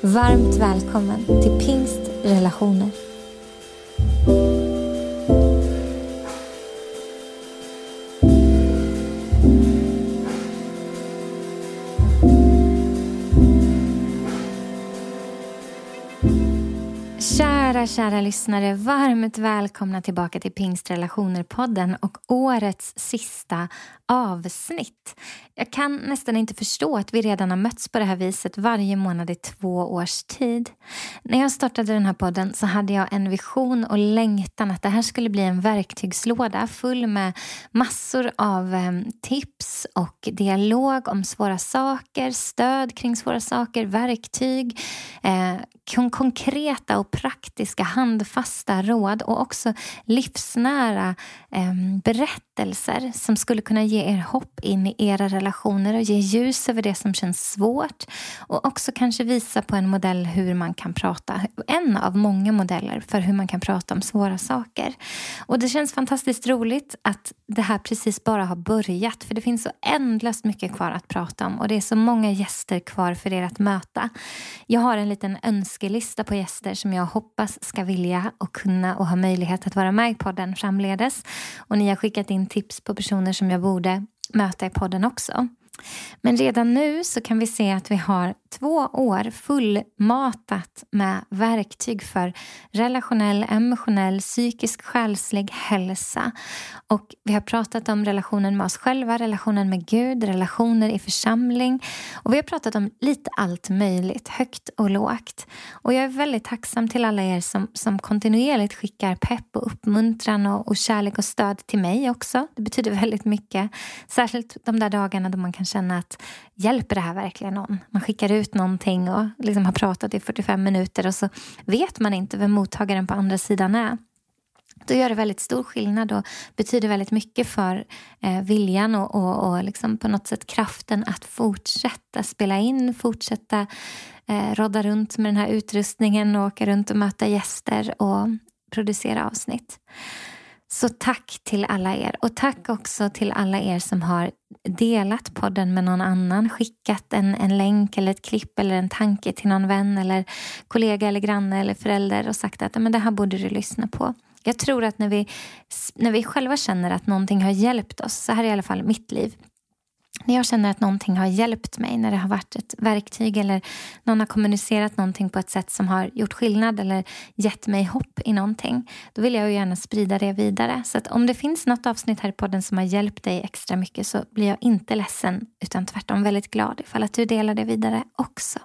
Varmt välkommen till Pingst Relationer. Kära, kära lyssnare, varmt välkomna tillbaka till Pingstrelationer-podden och årets sista avsnitt. Jag kan nästan inte förstå att vi redan har mötts på det här viset varje månad i två års tid. När jag startade den här podden så hade jag en vision och längtan att det här skulle bli en verktygslåda full med massor av ehm, tips och dialog om svåra saker, stöd kring svåra saker, verktyg, eh, konkreta och praktiska handfasta råd och också livsnära eh, berättelser som skulle kunna ge er hopp in i era relationer och ge ljus över det som känns svårt och också kanske visa på en modell hur man kan prata, en av många modeller för hur man kan prata om svåra saker. Och det känns fantastiskt roligt att det här precis bara har börjat för det finns så ändlöst mycket kvar att prata om och det är så många gäster kvar för er att möta. Jag har en liten önskelista på gäster som jag hoppas ska vilja och kunna och ha möjlighet att vara med i podden framledes. Och ni har skickat in tips på personer som jag borde möta i podden också. Men redan nu så kan vi se att vi har två år fullmatat med verktyg för relationell, emotionell, psykisk, själslig hälsa. Och vi har pratat om relationen med oss själva, relationen med Gud, relationer i församling. Och vi har pratat om lite allt möjligt, högt och lågt. Och jag är väldigt tacksam till alla er som, som kontinuerligt skickar pepp och uppmuntran och, och kärlek och stöd till mig också. Det betyder väldigt mycket. Särskilt de där dagarna då man kan känna att hjälper det här verkligen någon? Man skickar ut någonting och liksom har pratat i 45 minuter och så vet man inte vem mottagaren på andra sidan är. Då gör det väldigt stor skillnad och betyder väldigt mycket för eh, viljan och, och, och liksom på något sätt kraften att fortsätta spela in, fortsätta eh, rodda runt med den här utrustningen och åka runt och möta gäster och producera avsnitt. Så tack till alla er och tack också till alla er som har delat podden med någon annan, skickat en, en länk eller ett klipp eller en tanke till någon vän eller kollega eller granne eller förälder och sagt att men det här borde du lyssna på. Jag tror att när vi, när vi själva känner att någonting har hjälpt oss, så här är i alla fall mitt liv, när jag känner att någonting har hjälpt mig, när det har varit ett verktyg eller någon har kommunicerat någonting på ett sätt som har gjort skillnad eller gett mig hopp i någonting, då vill jag ju gärna sprida det vidare. Så att om det finns något avsnitt här i podden som har hjälpt dig extra mycket så blir jag inte ledsen utan tvärtom väldigt glad ifall att du delar det vidare också.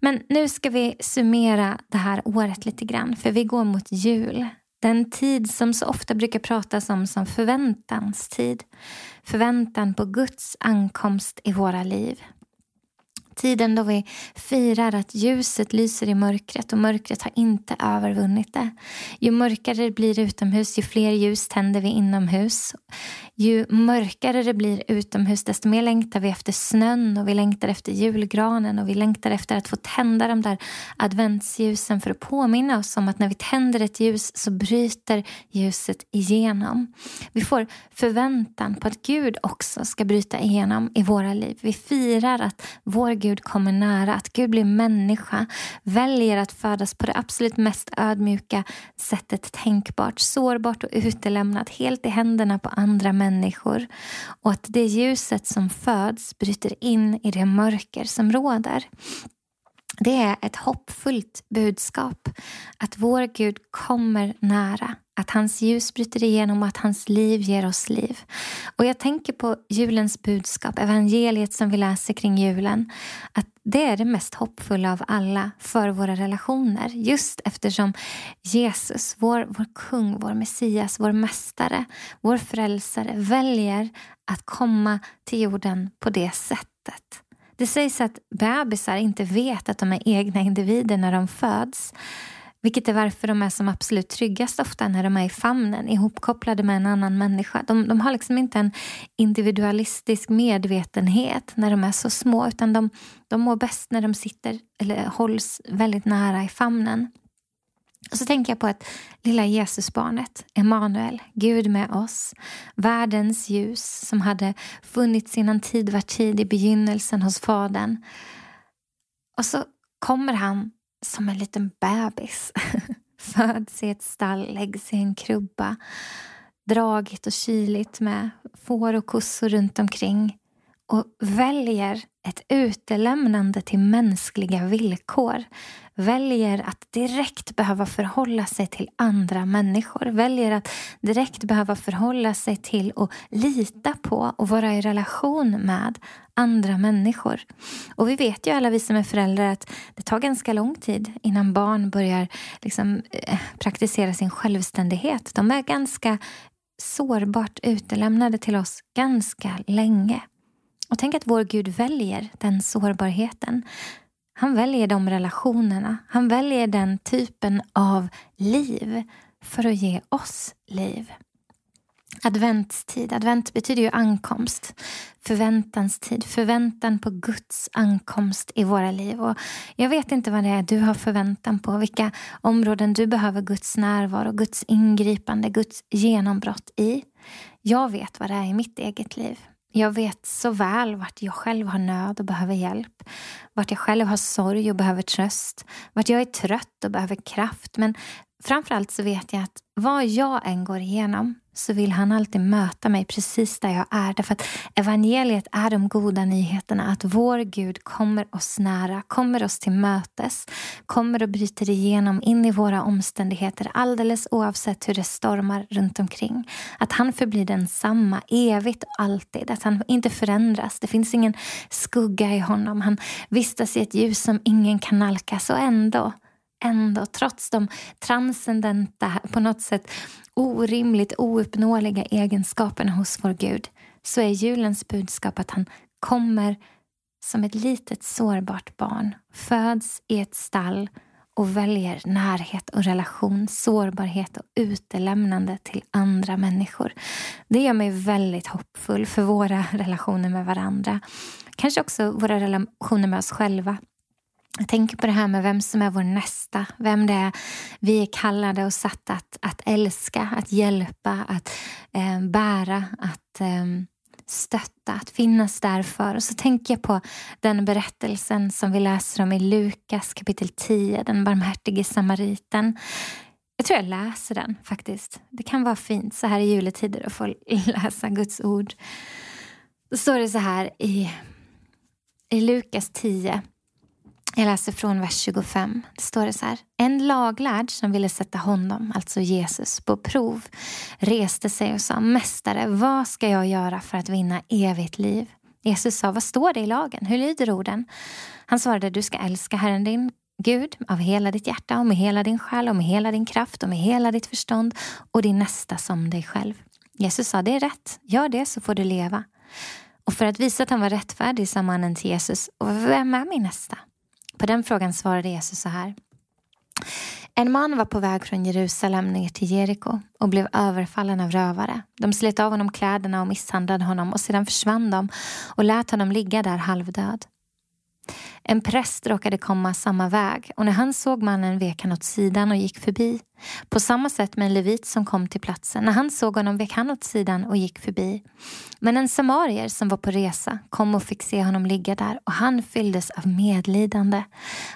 Men nu ska vi summera det här året lite grann för vi går mot jul. Den tid som så ofta brukar pratas om som förväntans tid. Förväntan på Guds ankomst i våra liv. Tiden då vi firar att ljuset lyser i mörkret och mörkret har inte övervunnit det. Ju mörkare det blir utomhus, ju fler ljus tänder vi inomhus. Ju mörkare det blir utomhus, desto mer längtar vi efter snön och vi längtar efter julgranen och vi längtar efter att få tända de där adventsljusen för att påminna oss om att när vi tänder ett ljus så bryter ljuset igenom. Vi får förväntan på att Gud också ska bryta igenom i våra liv. Vi firar att vår Gud kommer nära, att Gud blir människa, väljer att födas på det absolut mest ödmjuka sättet tänkbart, sårbart och utelämnat, helt i händerna på andra människor människor och att det ljuset som föds bryter in i det mörker som råder. Det är ett hoppfullt budskap att vår Gud kommer nära, att hans ljus bryter igenom och att hans liv ger oss liv. Och jag tänker på julens budskap, evangeliet som vi läser kring julen, att det är det mest hoppfulla av alla för våra relationer. Just eftersom Jesus, vår, vår kung, vår Messias, vår mästare, vår frälsare väljer att komma till jorden på det sättet. Det sägs att bebisar inte vet att de är egna individer när de föds. Vilket är varför de är som absolut tryggast ofta när de är i famnen ihopkopplade med en annan människa. De, de har liksom inte en individualistisk medvetenhet när de är så små utan de, de mår bäst när de sitter eller hålls väldigt nära i famnen. Och så tänker jag på att lilla Jesusbarnet, Emanuel, Gud med oss, världens ljus som hade funnits innan tid var tid i begynnelsen hos Fadern. Och så kommer han som en liten bebis. Föds i ett stall, läggs i en krubba. Dragigt och kyligt med får och kossor runt omkring och väljer ett utelämnande till mänskliga villkor väljer att direkt behöva förhålla sig till andra människor. Väljer att direkt behöva förhålla sig till och lita på och vara i relation med andra människor. Och vi vet ju alla vi som är föräldrar att det tar ganska lång tid innan barn börjar liksom, eh, praktisera sin självständighet. De är ganska sårbart utelämnade till oss ganska länge. Och tänk att vår Gud väljer den sårbarheten. Han väljer de relationerna. Han väljer den typen av liv för att ge oss liv. Adventstid. Advent betyder ju ankomst. Förväntans tid. Förväntan på Guds ankomst i våra liv. Och jag vet inte vad det är du har förväntan på. Vilka områden du behöver Guds närvaro, Guds ingripande, Guds genombrott i. Jag vet vad det är i mitt eget liv. Jag vet så väl vart jag själv har nöd och behöver hjälp. Vart jag själv har sorg och behöver tröst. Vart jag är trött och behöver kraft. Men framförallt så vet jag att vad jag än går igenom så vill han alltid möta mig precis där jag är. Därför att evangeliet är de goda nyheterna att vår Gud kommer oss nära, kommer oss till mötes, kommer och bryter igenom in i våra omständigheter alldeles oavsett hur det stormar runt omkring. Att han förblir densamma evigt och alltid, att han inte förändras. Det finns ingen skugga i honom. Han vistas i ett ljus som ingen kan nalkas och ändå ändå, trots de transcendenta, på något sätt orimligt ouppnåeliga egenskaperna hos vår Gud, så är julens budskap att han kommer som ett litet sårbart barn, föds i ett stall och väljer närhet och relation, sårbarhet och utelämnande till andra människor. Det gör mig väldigt hoppfull för våra relationer med varandra. Kanske också våra relationer med oss själva. Jag tänker på det här med vem som är vår nästa, vem det är vi är kallade och satta att, att älska, att hjälpa, att eh, bära, att eh, stötta, att finnas där för. Och så tänker jag på den berättelsen som vi läser om i Lukas kapitel 10, den barmhärtige samariten. Jag tror jag läser den faktiskt. Det kan vara fint så här i juletider att få läsa Guds ord. Då står det så här i, i Lukas 10 jag läser från vers 25. Det står det så här. En laglärd som ville sätta honom, alltså Jesus, på prov reste sig och sa Mästare, vad ska jag göra för att vinna evigt liv? Jesus sa, vad står det i lagen? Hur lyder orden? Han svarade, du ska älska Herren din Gud av hela ditt hjärta och med hela din själ och med hela din kraft och med hela ditt förstånd och din nästa som dig själv. Jesus sa, det är rätt. Gör det så får du leva. Och för att visa att han var rättfärdig sa mannen till Jesus, och vem är min nästa? På den frågan svarade Jesus så här. En man var på väg från Jerusalem ner till Jeriko och blev överfallen av rövare. De slet av honom kläderna och misshandlade honom och sedan försvann de och lät honom ligga där halvdöd. En präst råkade komma samma väg och när han såg mannen vek han åt sidan och gick förbi. På samma sätt med en levit som kom till platsen. När han såg honom vek han åt sidan och gick förbi. Men en samarier som var på resa kom och fick se honom ligga där och han fylldes av medlidande.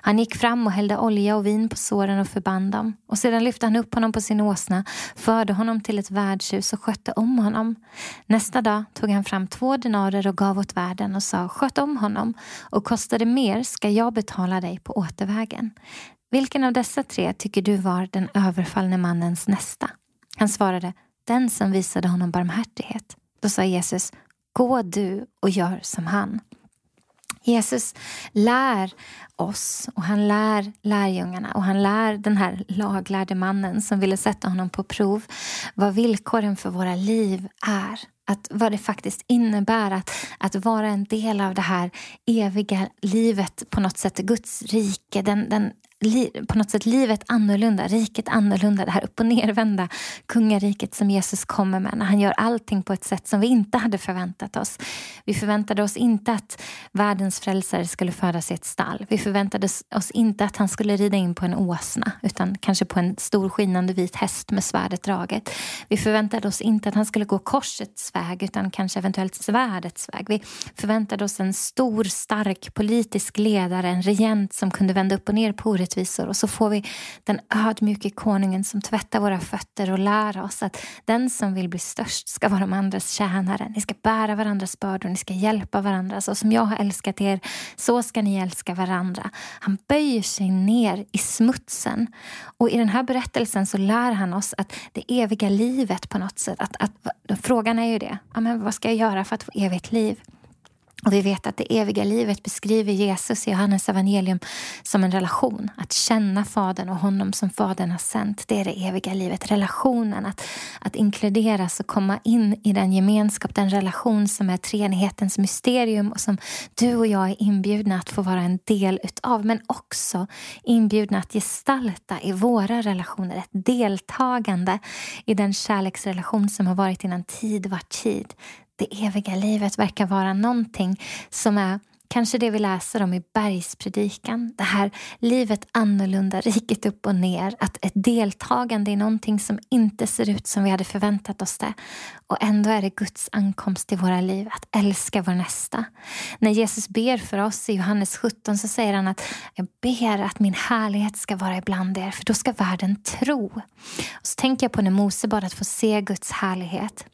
Han gick fram och hällde olja och vin på såren och förband dem. Och sedan lyfte han upp honom på sin åsna, förde honom till ett värdshus och skötte om honom. Nästa dag tog han fram två denarer och gav åt värden och sa sköt om honom och kostade mer ska jag betala dig på återvägen. Vilken av dessa tre tycker du var den överfallne mannens nästa? Han svarade, den som visade honom barmhärtighet. Då sa Jesus, gå du och gör som han. Jesus lär oss och han lär lärjungarna och han lär den här laglärde mannen som ville sätta honom på prov vad villkoren för våra liv är att vad det faktiskt innebär att, att vara en del av det här eviga livet, på något sätt. Guds rike, den, den på något sätt livet annorlunda, riket annorlunda, det här upp och nervända kungariket som Jesus kommer med när han gör allting på ett sätt som vi inte hade förväntat oss. Vi förväntade oss inte att världens frälsare skulle födas i ett stall. Vi förväntade oss inte att han skulle rida in på en åsna utan kanske på en stor skinande vit häst med svärdet draget. Vi förväntade oss inte att han skulle gå korsets väg utan kanske eventuellt svärdets väg. Vi förväntade oss en stor, stark politisk ledare, en regent som kunde vända upp och ner på orättvisor och så får vi den ödmjuke konungen som tvättar våra fötter och lär oss att den som vill bli störst ska vara de andras tjänare. Ni ska bära varandras bördor, ni ska hjälpa varandra. Så som jag har älskat er, så ska ni älska varandra. Han böjer sig ner i smutsen. Och i den här berättelsen så lär han oss att det eviga livet på något sätt, att, att, frågan är ju det, ja, men vad ska jag göra för att få evigt liv? Och vi vet att det eviga livet beskriver Jesus i Johannes evangelium som en relation. Att känna Fadern och honom som Fadern har sänt. Det är det eviga livet. Relationen, att, att inkluderas och komma in i den gemenskap, den relation som är treenighetens mysterium och som du och jag är inbjudna att få vara en del utav. Men också inbjudna att gestalta i våra relationer. Ett deltagande i den kärleksrelation som har varit innan tid var tid det eviga livet verkar vara någonting som är kanske det vi läser om i bergspredikan. Det här livet annorlunda, riket upp och ner. Att ett deltagande i någonting som inte ser ut som vi hade förväntat oss det. Och ändå är det Guds ankomst i våra liv, att älska vår nästa. När Jesus ber för oss i Johannes 17 så säger han att jag ber att min härlighet ska vara ibland er, för då ska världen tro. Och så tänker jag på när Mose bad att få se Guds härlighet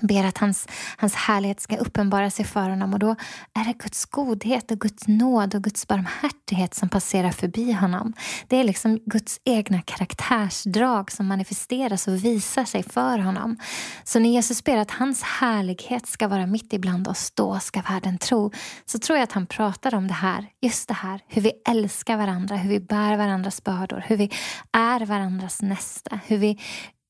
ber att hans, hans härlighet ska uppenbara sig för honom och då är det Guds godhet och Guds nåd och Guds barmhärtighet som passerar förbi honom. Det är liksom Guds egna karaktärsdrag som manifesteras och visar sig för honom. Så när Jesus ber att hans härlighet ska vara mitt ibland oss, då ska världen tro. Så tror jag att han pratar om det här, just det här, hur vi älskar varandra, hur vi bär varandras bördor, hur vi är varandras nästa, hur vi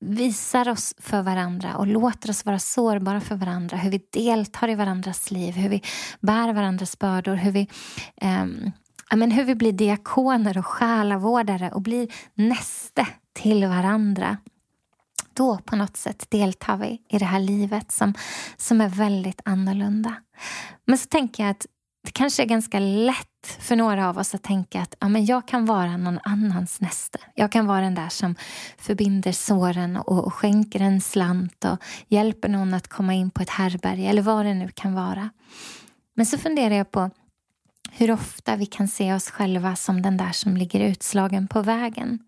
visar oss för varandra och låter oss vara sårbara för varandra. Hur vi deltar i varandras liv, hur vi bär varandras bördor. Hur vi, eh, men hur vi blir diakoner och själavårdare och blir näste till varandra. Då på något sätt deltar vi i det här livet som, som är väldigt annorlunda. Men så tänker jag att kanske är ganska lätt för några av oss att tänka att ja, men jag kan vara någon annans näste. Jag kan vara den där som förbinder såren och, och skänker en slant och hjälper någon att komma in på ett härberge eller vad det nu kan vara. Men så funderar jag på hur ofta vi kan se oss själva som den där som ligger utslagen på vägen.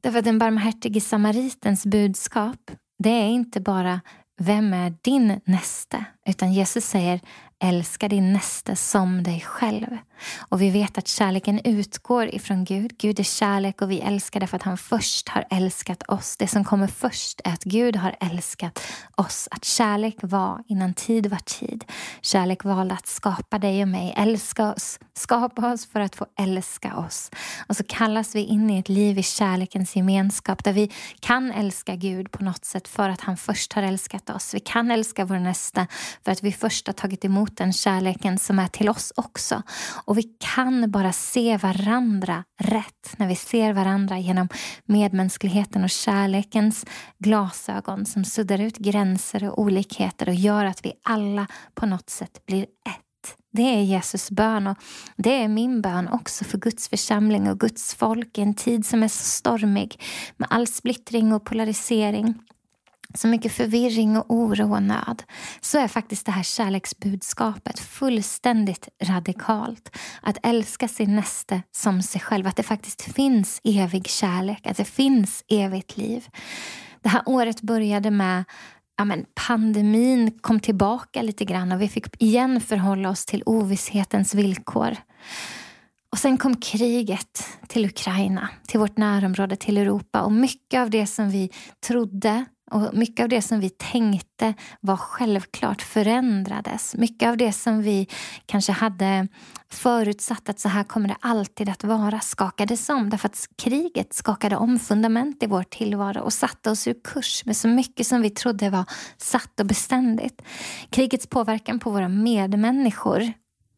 Därför att den barmhärtige samaritens budskap det är inte bara vem är din näste? Utan Jesus säger älska din nästa som dig själv. Och vi vet att kärleken utgår ifrån Gud. Gud är kärlek och vi älskar därför att han först har älskat oss. Det som kommer först är att Gud har älskat oss. Att kärlek var innan tid var tid. Kärlek valde att skapa dig och mig, älska oss, skapa oss för att få älska oss. Och så kallas vi in i ett liv i kärlekens gemenskap där vi kan älska Gud på något sätt för att han först har älskat oss. Vi kan älska vår nästa för att vi först har tagit emot den kärleken som är till oss också. Och vi kan bara se varandra rätt när vi ser varandra genom medmänskligheten och kärlekens glasögon som suddar ut gränser och olikheter och gör att vi alla på något sätt blir ett. Det är Jesus bön och det är min bön också för Guds församling och Guds folk i en tid som är så stormig med all splittring och polarisering så mycket förvirring och oro och nöd så är faktiskt det här kärleksbudskapet fullständigt radikalt. Att älska sin näste som sig själv, att det faktiskt finns evig kärlek, att det finns evigt liv. Det här året började med ja, men pandemin kom tillbaka lite grann och vi fick igen förhålla oss till ovisshetens villkor. Och sen kom kriget till Ukraina, till vårt närområde, till Europa och mycket av det som vi trodde och mycket av det som vi tänkte var självklart förändrades. Mycket av det som vi kanske hade förutsatt att så här kommer det alltid att vara skakades om därför att kriget skakade om fundament i vår tillvaro och satte oss ur kurs med så mycket som vi trodde var satt och beständigt. Krigets påverkan på våra medmänniskor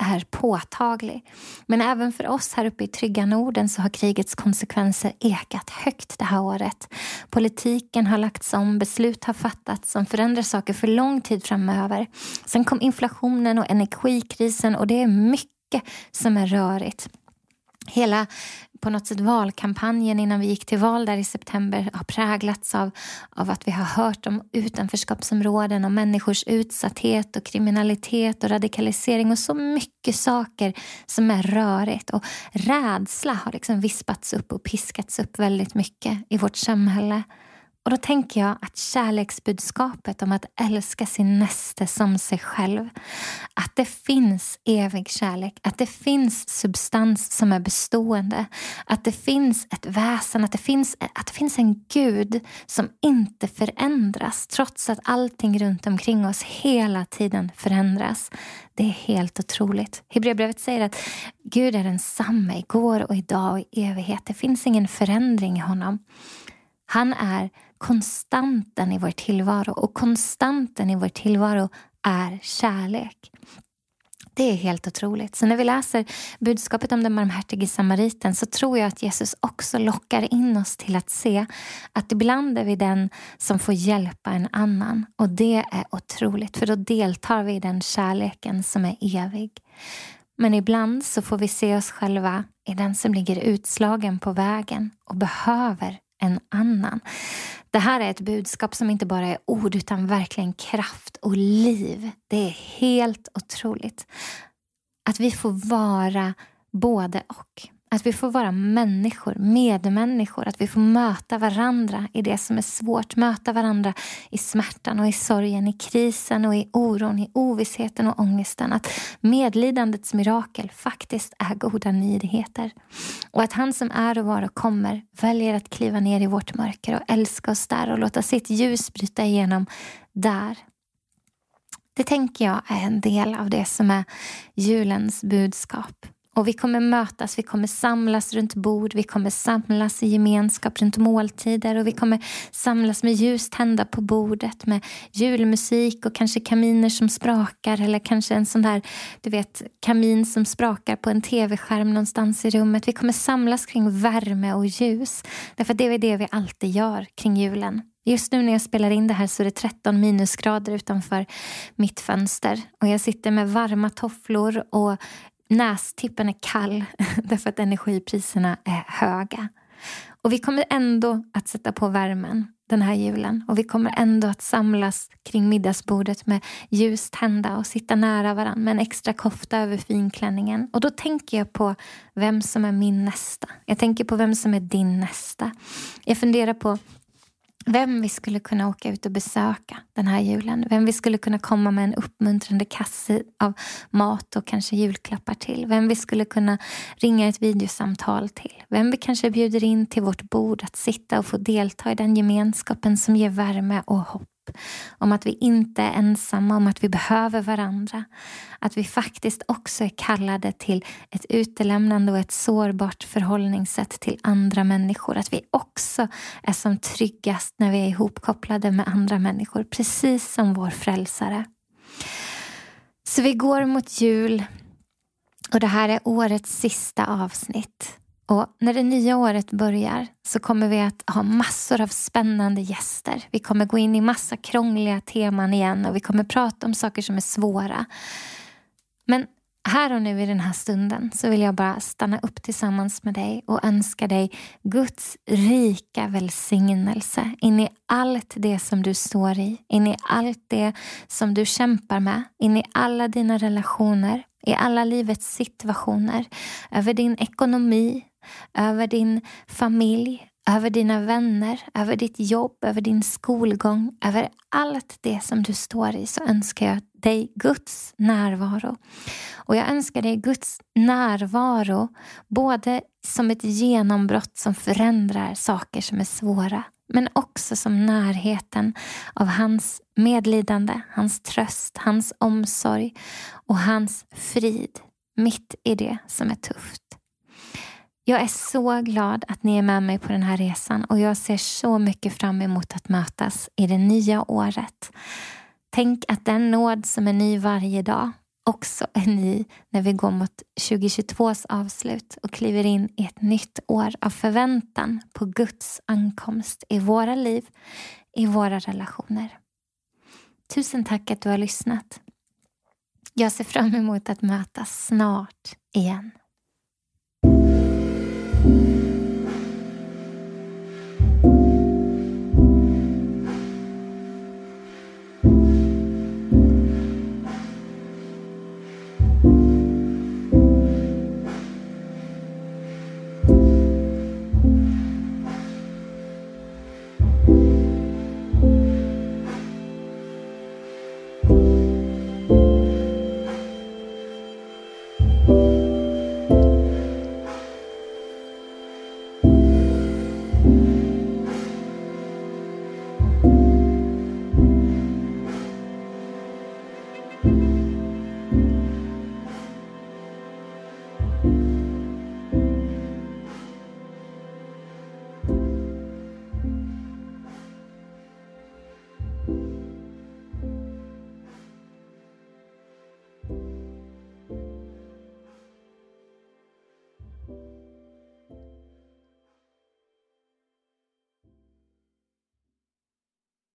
är påtaglig. Men även för oss här uppe i trygga Norden så har krigets konsekvenser ekat högt det här året. Politiken har lagts om, beslut har fattats som förändrar saker för lång tid framöver. Sen kom inflationen och energikrisen och det är mycket som är rörigt. Hela på något sätt valkampanjen innan vi gick till val där i september har präglats av, av att vi har hört om utanförskapsområden och människors utsatthet och kriminalitet och radikalisering och så mycket saker som är rörigt. Och rädsla har liksom vispats upp och piskats upp väldigt mycket i vårt samhälle. Och då tänker jag att kärleksbudskapet om att älska sin näste som sig själv, att det finns evig kärlek, att det finns substans som är bestående, att det finns ett väsen, att det finns, att det finns en Gud som inte förändras trots att allting runt omkring oss hela tiden förändras. Det är helt otroligt. Hebreerbrevet säger att Gud är densamme igår och idag och i evighet. Det finns ingen förändring i honom. Han är konstanten i vår tillvaro och konstanten i vår tillvaro är kärlek. Det är helt otroligt. Så när vi läser budskapet om den barmhärtige samariten så tror jag att Jesus också lockar in oss till att se att ibland är vi den som får hjälpa en annan. Och det är otroligt, för då deltar vi i den kärleken som är evig. Men ibland så får vi se oss själva i den som ligger utslagen på vägen och behöver en annan. Det här är ett budskap som inte bara är ord utan verkligen kraft och liv. Det är helt otroligt. Att vi får vara både och. Att vi får vara människor, medmänniskor, att vi får möta varandra i det som är svårt. Möta varandra i smärtan och i sorgen, i krisen och i oron, i ovissheten och ångesten. Att medlidandets mirakel faktiskt är goda nyheter. Och att han som är och var och kommer väljer att kliva ner i vårt mörker och älska oss där och låta sitt ljus bryta igenom där. Det tänker jag är en del av det som är julens budskap. Och vi kommer mötas, vi kommer samlas runt bord, vi kommer samlas i gemenskap runt måltider och vi kommer samlas med ljus tända på bordet med julmusik och kanske kaminer som sprakar eller kanske en sån där, du vet, kamin som sprakar på en tv-skärm någonstans i rummet. Vi kommer samlas kring värme och ljus. Därför det är det vi alltid gör kring julen. Just nu när jag spelar in det här så är det 13 minusgrader utanför mitt fönster. Och jag sitter med varma tofflor och nästippen är kall därför att energipriserna är höga. Och vi kommer ändå att sätta på värmen den här julen och vi kommer ändå att samlas kring middagsbordet med ljus tända och sitta nära varandra med en extra kofta över finklänningen. Och då tänker jag på vem som är min nästa. Jag tänker på vem som är din nästa. Jag funderar på vem vi skulle kunna åka ut och besöka den här julen. Vem vi skulle kunna komma med en uppmuntrande kasse av mat och kanske julklappar till. Vem vi skulle kunna ringa ett videosamtal till. Vem vi kanske bjuder in till vårt bord att sitta och få delta i den gemenskapen som ger värme och hopp om att vi inte är ensamma, om att vi behöver varandra. Att vi faktiskt också är kallade till ett utelämnande och ett sårbart förhållningssätt till andra människor. Att vi också är som tryggast när vi är ihopkopplade med andra människor, precis som vår frälsare. Så vi går mot jul och det här är årets sista avsnitt. Och när det nya året börjar så kommer vi att ha massor av spännande gäster. Vi kommer gå in i massa krångliga teman igen och vi kommer prata om saker som är svåra. Men här och nu i den här stunden så vill jag bara stanna upp tillsammans med dig och önska dig Guds rika välsignelse in i allt det som du står i, in i allt det som du kämpar med, in i alla dina relationer, i alla livets situationer, över din ekonomi, över din familj, över dina vänner, över ditt jobb, över din skolgång, över allt det som du står i så önskar jag dig Guds närvaro. Och jag önskar dig Guds närvaro både som ett genombrott som förändrar saker som är svåra men också som närheten av hans medlidande, hans tröst, hans omsorg och hans frid mitt i det som är tufft. Jag är så glad att ni är med mig på den här resan och jag ser så mycket fram emot att mötas i det nya året. Tänk att den nåd som är ny varje dag också är ny när vi går mot 2022s avslut och kliver in i ett nytt år av förväntan på Guds ankomst i våra liv, i våra relationer. Tusen tack att du har lyssnat. Jag ser fram emot att mötas snart igen.